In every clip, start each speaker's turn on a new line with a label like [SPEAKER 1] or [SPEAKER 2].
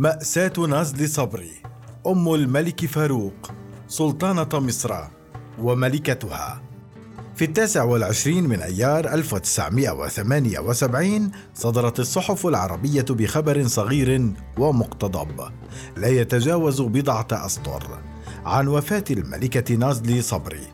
[SPEAKER 1] مأساة نازلي صبري. أم الملك فاروق سلطانة مصر وملكتها. في التاسع والعشرين من أيار 1978 صدرت الصحف العربية بخبر صغير ومقتضب لا يتجاوز بضعة أسطر. عن وفاة الملكة نازلي صبري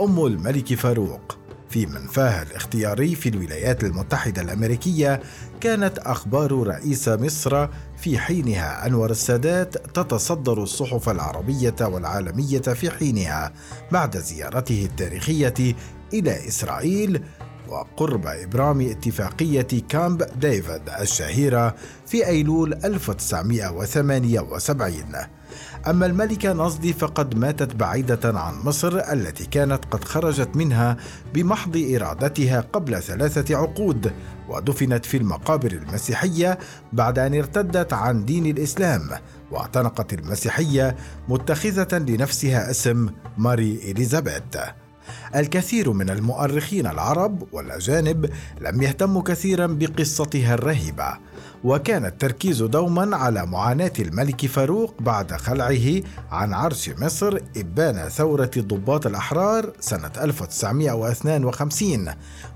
[SPEAKER 1] أم الملك فاروق في منفاها الاختياري في الولايات المتحدة الأمريكية كانت أخبار رئيس مصر في حينها. أنور السادات تتصدر الصحف العربية والعالمية في حينها بعد زيارته التاريخية إلى إسرائيل وقرب إبرام اتفاقية كامب ديفيد الشهيرة في أيلول 1978 أما الملكة نصدي فقد ماتت بعيدة عن مصر التي كانت قد خرجت منها بمحض إرادتها قبل ثلاثة عقود ودفنت في المقابر المسيحية بعد أن ارتدت عن دين الإسلام واعتنقت المسيحية متخذة لنفسها اسم ماري إليزابيث. الكثير من المؤرخين العرب والأجانب لم يهتموا كثيرا بقصتها الرهيبة وكان التركيز دوما على معاناة الملك فاروق بعد خلعه عن عرش مصر إبان ثورة الضباط الأحرار سنة 1952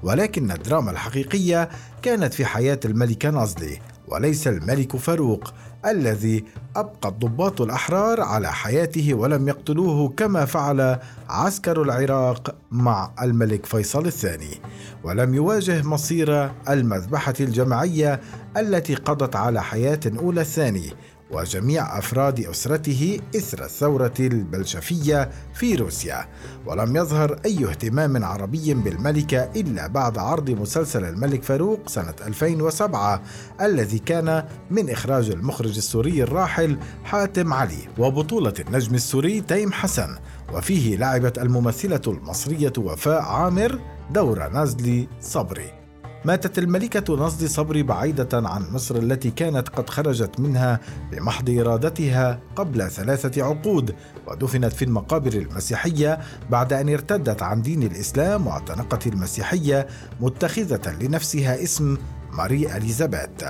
[SPEAKER 1] ولكن الدراما الحقيقية كانت في حياة الملكه نازلي وليس الملك فاروق الذي أبقى الضباط الأحرار على حياته ولم يقتلوه كما فعل عسكر العراق مع الملك فيصل الثاني ولم يواجه مصير المذبحة الجماعية التي قضت على حياة أولى الثاني وجميع أفراد أسرته إثر الثورة البلشفية في روسيا. ولم يظهر أي اهتمام عربي بالملكه إلا بعد عرض مسلسل الملك فاروق سنة 2007 الذي كان من إخراج المخرج السوري الراحل حاتم علي. وبطولة النجم السوري تيم حسن. وفيه لعبت الممثلة المصرية وفاء عامر دور نازلي صبري. ماتت الملكة نصد صبري بعيدة عن مصر التي كانت قد خرجت منها بمحض إرادتها قبل ثلاثة عقود ودفنت في المقابر المسيحية بعد أن ارتدت عن دين الإسلام واعتنقت المسيحية متخذة لنفسها اسم ماري إليزابيث.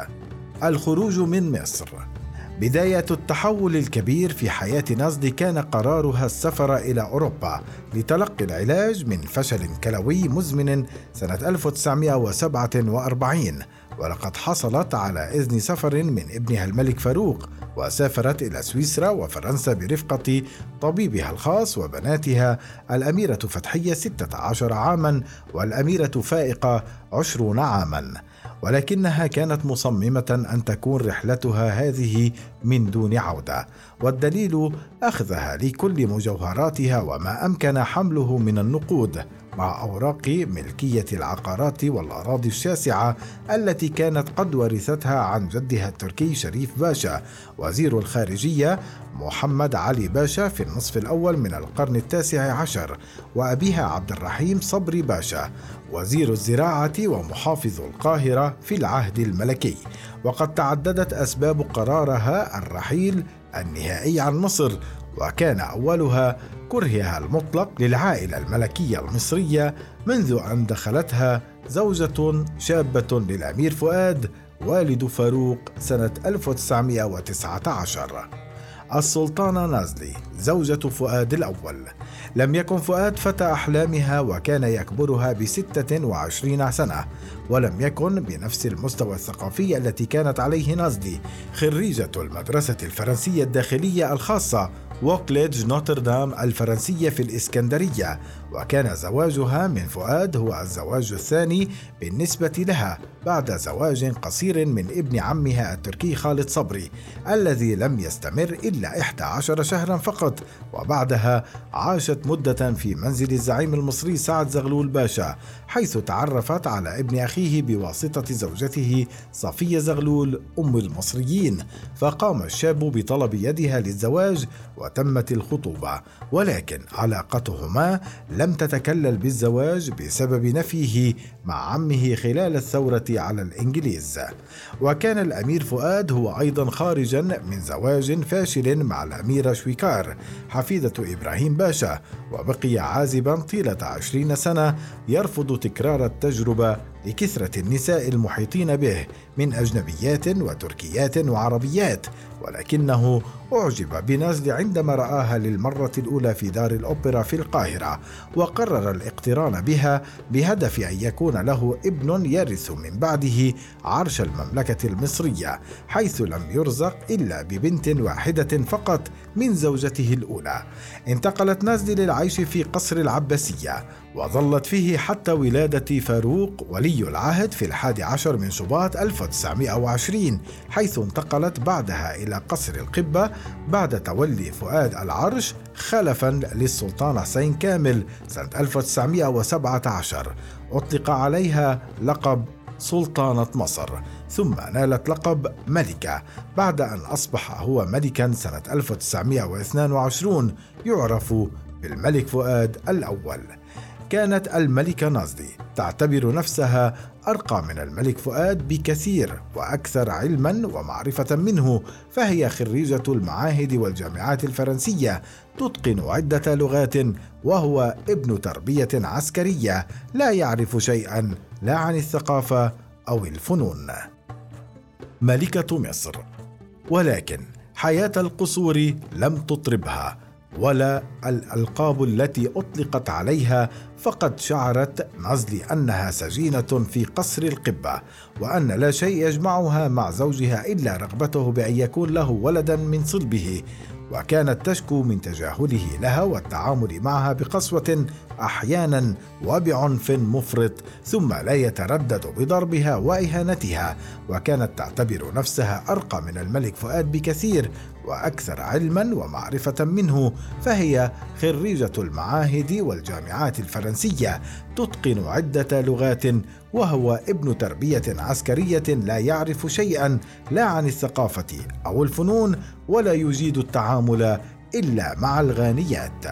[SPEAKER 1] الخروج من مصر. بداية التحول الكبير في حياة نازلي كان قرارها السفر إلى أوروبا لتلقي العلاج من فشل كلوي مزمن سنة 1947 ولقد حصلت على إذن سفر من ابنها الملك فاروق وسافرت إلى سويسرا وفرنسا برفقة طبيبها الخاص وبناتها الأميرة فتحية 16 عاما والأميرة فائقة 20 عاما. ولكنها كانت مصممة أن تكون رحلتها هذه من دون عودة والدليل أخذها لكل مجوهراتها وما أمكن حمله من النقود. مع أوراق ملكية العقارات والأراضي الشاسعة التي كانت قد ورثتها عن جدها التركي شريف باشا وزير الخارجية محمد علي باشا في النصف الأول من القرن التاسع عشر وأبيها عبد الرحيم صبري باشا وزير الزراعة ومحافظ القاهرة في العهد الملكي. وقد تعددت أسباب قرارها الرحيل النهائي عن مصر وكان أولها كرهها المطلق للعائلة الملكية المصرية منذ أن دخلتها زوجة شابة للأمير فؤاد والد فاروق سنة 1919 السلطانة نازلي زوجة فؤاد الأول. لم يكن فؤاد فتى أحلامها وكان يكبرها بستة وعشرين سنة ولم يكن بنفس المستوى الثقافي التي كانت عليه نازلي خريجة المدرسة الفرنسية الداخلية الخاصة ووكليدج نوتردام الفرنسية في الإسكندرية وكان زواجها من فؤاد هو الزواج الثاني بالنسبة لها بعد زواج قصير من ابن عمها التركي خالد صبري الذي لم يستمر إلا 11 شهرا فقط وبعدها عاشت مدة في منزل الزعيم المصري سعد زغلول باشا حيث تعرفت على ابن أخيه بواسطة زوجته صفية زغلول أم المصريين فقام الشاب بطلب يدها للزواج وتمت الخطوبة ولكن علاقتهما لم تتكلل بالزواج بسبب نفيه مع عمه خلال الثورة على الإنجليز. وكان الأمير فؤاد هو أيضا خارجا من زواج فاشل مع الأميرة شويكار حفيدة إبراهيم باشا وبقي عازبا طيلة عشرين سنة يرفض تكرار التجربة لكثرة النساء المحيطين به من أجنبيات وتركيات وعربيات ولكنه أعجب بنازلي عندما رآها للمرة الأولى في دار الأوبرا في القاهرة وقرر الاقتران بها بهدف أن يكون له ابن يرث من بعده عرش المملكة المصرية حيث لم يرزق إلا ببنت واحدة فقط من زوجته الأولى. انتقلت نازلي للعيش في قصر العباسية وظلت فيه حتى ولادة فاروق ولي العهد في الحادي عشر من شباط 1920 حيث انتقلت بعدها إلى قصر القبة بعد تولي فؤاد العرش خلفا للسلطان حسين كامل سنة 1917 أطلق عليها لقب سلطانة مصر ثم نالت لقب ملكة. بعد أن أصبح هو ملكا سنة 1922 يعرف بالملك فؤاد الأول. كانت الملكة نازلي تعتبر نفسها أرقى من الملك فؤاد بكثير وأكثر علما ومعرفة منه فهي خريجة المعاهد والجامعات الفرنسية تتقن عدة لغات وهو ابن تربية عسكرية لا يعرف شيئا لا عن الثقافة أو الفنون. ملكة مصر. ولكن حياة القصور لم تطربها. ولا الألقاب التي أطلقت عليها فقد شعرت نزلي أنها سجينة في قصر القبة وأن لا شيء يجمعها مع زوجها إلا رغبته بأن يكون له ولدا من صلبه وكانت تشكو من تجاهله لها والتعامل معها بقسوة أحيانا وبعنف مفرط ثم لا يتردد بضربها وإهانتها وكانت تعتبر نفسها أرقى من الملك فؤاد بكثير وأكثر علما ومعرفة منه فهي خريجة المعاهد والجامعات الفرنسية تتقن عدة لغات وهو ابن تربية عسكرية لا يعرف شيئا لا عن الثقافة أو الفنون ولا يجيد التعامل إلا مع الغانيات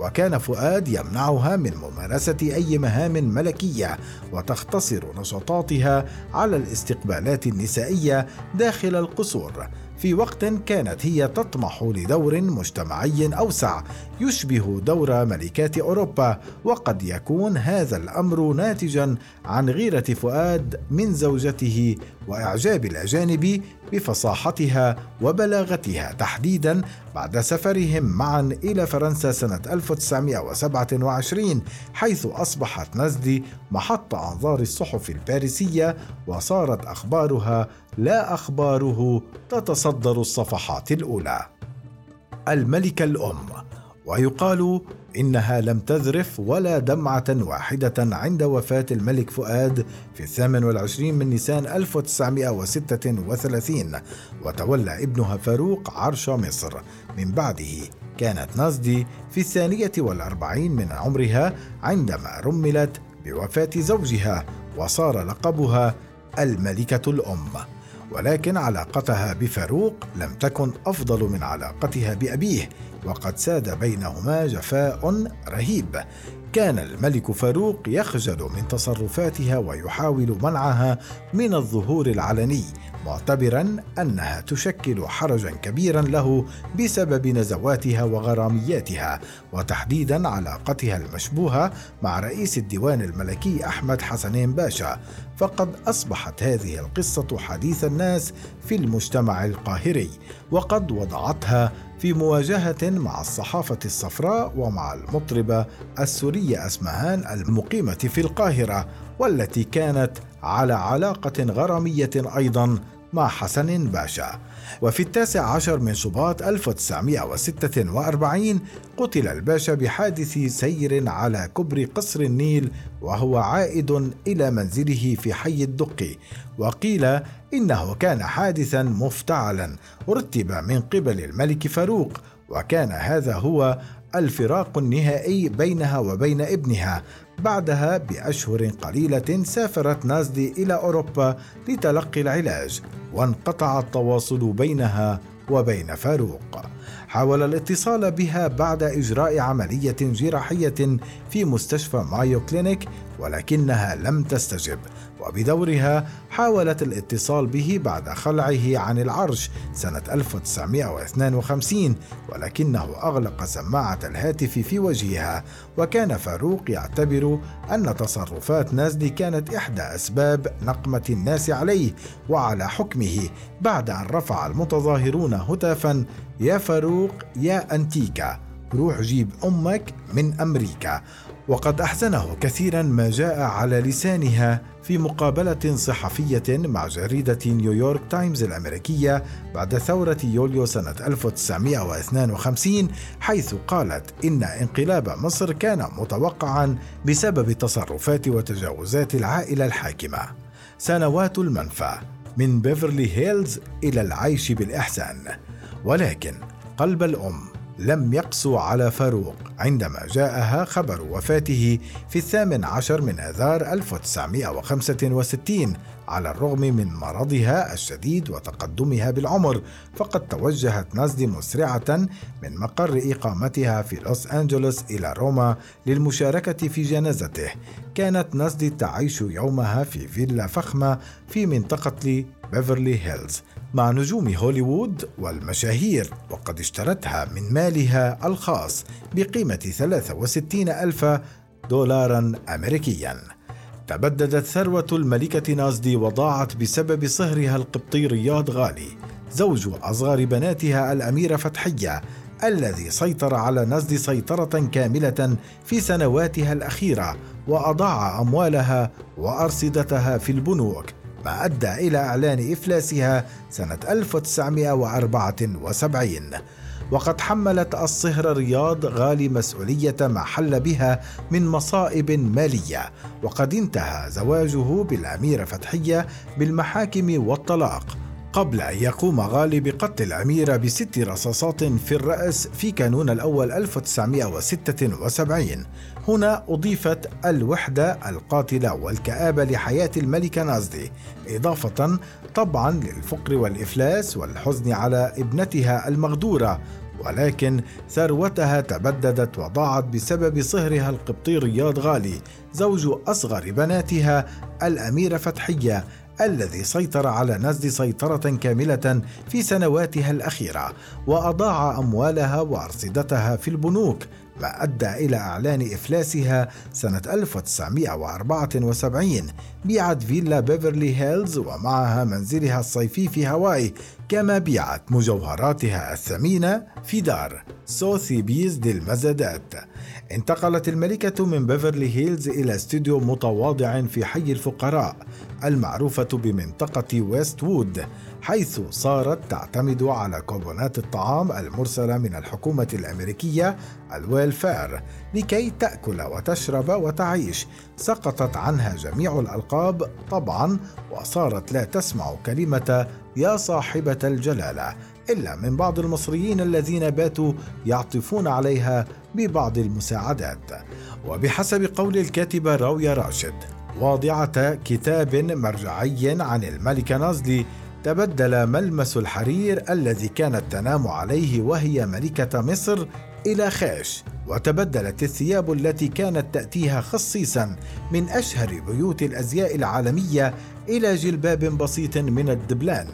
[SPEAKER 1] وكان فؤاد يمنعها من ممارسة أي مهام ملكية وتختصر نشاطاتها على الاستقبالات النسائية داخل القصور. في وقت كانت هي تطمح لدور مجتمعي أوسع يشبه دور ملكات أوروبا وقد يكون هذا الأمر ناتجا عن غيرة فؤاد من زوجته وإعجاب الأجانب بفصاحتها وبلاغتها تحديدا بعد سفرهم معا إلى فرنسا سنة 1927 حيث أصبحت نزلي محط أنظار الصحف الباريسية وصارت أخبارها لا أخباره تتصدر الصفحات الأولى. الملكه الأم ويقال إنها لم تذرف ولا دمعة واحدة عند وفاة الملك فؤاد في الثامن والعشرين من نيسان 1936 وتولى ابنها فاروق عرش مصر. من بعده كانت نازدي في الثانية والأربعين من عمرها عندما رملت بوفاة زوجها وصار لقبها الملكة الأم. ولكن علاقتها بفاروق لم تكن أفضل من علاقتها بأبيه وقد ساد بينهما جفاء رهيب. كان الملك فاروق يخجل من تصرفاتها ويحاول منعها من الظهور العلني معتبرا أنها تشكل حرجا كبيرا له بسبب نزواتها وغرامياتها وتحديدا علاقتها المشبوهة مع رئيس الديوان الملكي أحمد حسنين باشا. فقد أصبحت هذه القصة حديث الناس في المجتمع القاهري وقد وضعتها في مواجهة مع الصحافة الصفراء ومع المطربة السورية أسمهان المقيمة في القاهرة والتي كانت على علاقة غرامية أيضا مع حسن باشا. وفي التاسع عشر من شباط 1946 قتل الباشا بحادث سير على كبر قصر النيل وهو عائد إلى منزله في حي الدقي. وقيل إنه كان حادثا مفتعلا رتب من قبل الملك فاروق وكان هذا هو الفراق النهائي بينها وبين ابنها. بعدها بأشهر قليلة سافرت نازلي إلى أوروبا لتلقي العلاج وانقطع التواصل بينها وبين فاروق. حاول الاتصال بها بعد إجراء عملية جراحية في مستشفى مايو كلينيك ولكنها لم تستجب. وبدورها حاولت الاتصال به بعد خلعه عن العرش سنة 1952 ولكنه أغلق سماعة الهاتف في وجهها وكان فاروق يعتبر أن تصرفات نازلي كانت إحدى أسباب نقمة الناس عليه وعلى حكمه بعد أن رفع المتظاهرون هتافا يا فاروق يا أنتيكا روح جيب أمك من أمريكا. وقد أحزنه كثيرا ما جاء على لسانها في مقابلة صحفية مع جريدة نيويورك تايمز الأمريكية بعد ثورة يوليو سنة 1952 حيث قالت إن انقلاب مصر كان متوقعا بسبب تصرفات وتجاوزات العائلة الحاكمة. سنوات المنفى من بيفرلي هيلز إلى العيش بالإحسان. ولكن قلب الأم لم يقسو على فاروق عندما جاءها خبر وفاته في الثامن عشر من آذار 1965 على الرغم من مرضها الشديد وتقدمها بالعمر فقد توجهت نازلي مسرعة من مقر إقامتها في لوس أنجلوس إلى روما للمشاركة في جنازته. كانت نازلي تعيش يومها في فيلا فخمة في منطقة بيفرلي هيلز مع نجوم هوليوود والمشاهير وقد اشترتها من مالها الخاص بقيمة 63 ألف دولارا أمريكيا. تبددت ثروة الملكة نازدي وضاعت بسبب صهرها القبطي رياض غالي زوج أصغر بناتها الأميرة فتحية الذي سيطر على نزد سيطرة كاملة في سنواتها الأخيرة وأضاع أموالها وأرصدتها في البنوك ما أدى إلى إعلان إفلاسها سنة 1974 وقد حملت الصهر رياض غالي مسؤولية ما حل بها من مصائب مالية. وقد انتهى زواجه بالأميرة فتحية بالمحاكم والطلاق. قبل أن يقوم غالي بقتل الأميرة بست رصاصات في الرأس في كانون الأول 1976 هنا أضيفت الوحدة القاتلة والكآبة لحياة الملكة نازدي إضافة طبعا للفقر والإفلاس والحزن على ابنتها المغدورة. ولكن ثروتها تبددت وضاعت بسبب صهرها القبطي رياض غالي زوج أصغر بناتها الأميرة فتحية الذي سيطر على نازلي سيطرة كاملة في سنواتها الأخيرة وأضاع أموالها وأرصدتها في البنوك ما أدى إلى إعلان إفلاسها سنة 1974 بيعت فيلا بيفرلي هيلز ومعها منزلها الصيفي في هاواي كما بيعت مجوهراتها الثمينة في دار Sotheby's للمزادات انتقلت الملكة من بيفرلي هيلز إلى استوديو متواضع في حي الفقراء المعروفة بمنطقة Westwood حيث صارت تعتمد على كوبونات الطعام المرسلة من الحكومة الأمريكية ال welfare لكي تأكل وتشرب وتعيش. سقطت عنها جميع الألقاب طبعا وصارت لا تسمع كلمة يا صاحبة الجلالة. إلا من بعض المصريين الذين باتوا يعطفون عليها ببعض المساعدات. وبحسب قول الكاتبة راوية راشد واضعة كتاب مرجعي عن الملكة نازلي تبدل ملمس الحرير الذي كانت تنام عليه وهي ملكة مصر إلى خاش وتبدلت الثياب التي كانت تأتيها خصيصا من أشهر بيوت الأزياء العالمية إلى جلباب بسيط من الدبلان.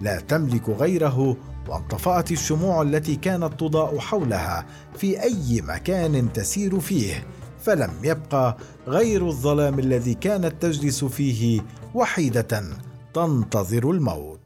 [SPEAKER 1] لا تملك غيره وانطفأت الشموع التي كانت تضاء حولها في أي مكان تسير فيه فلم يبقى غير الظلام الذي كانت تجلس فيه وحيدة تنتظر الموت.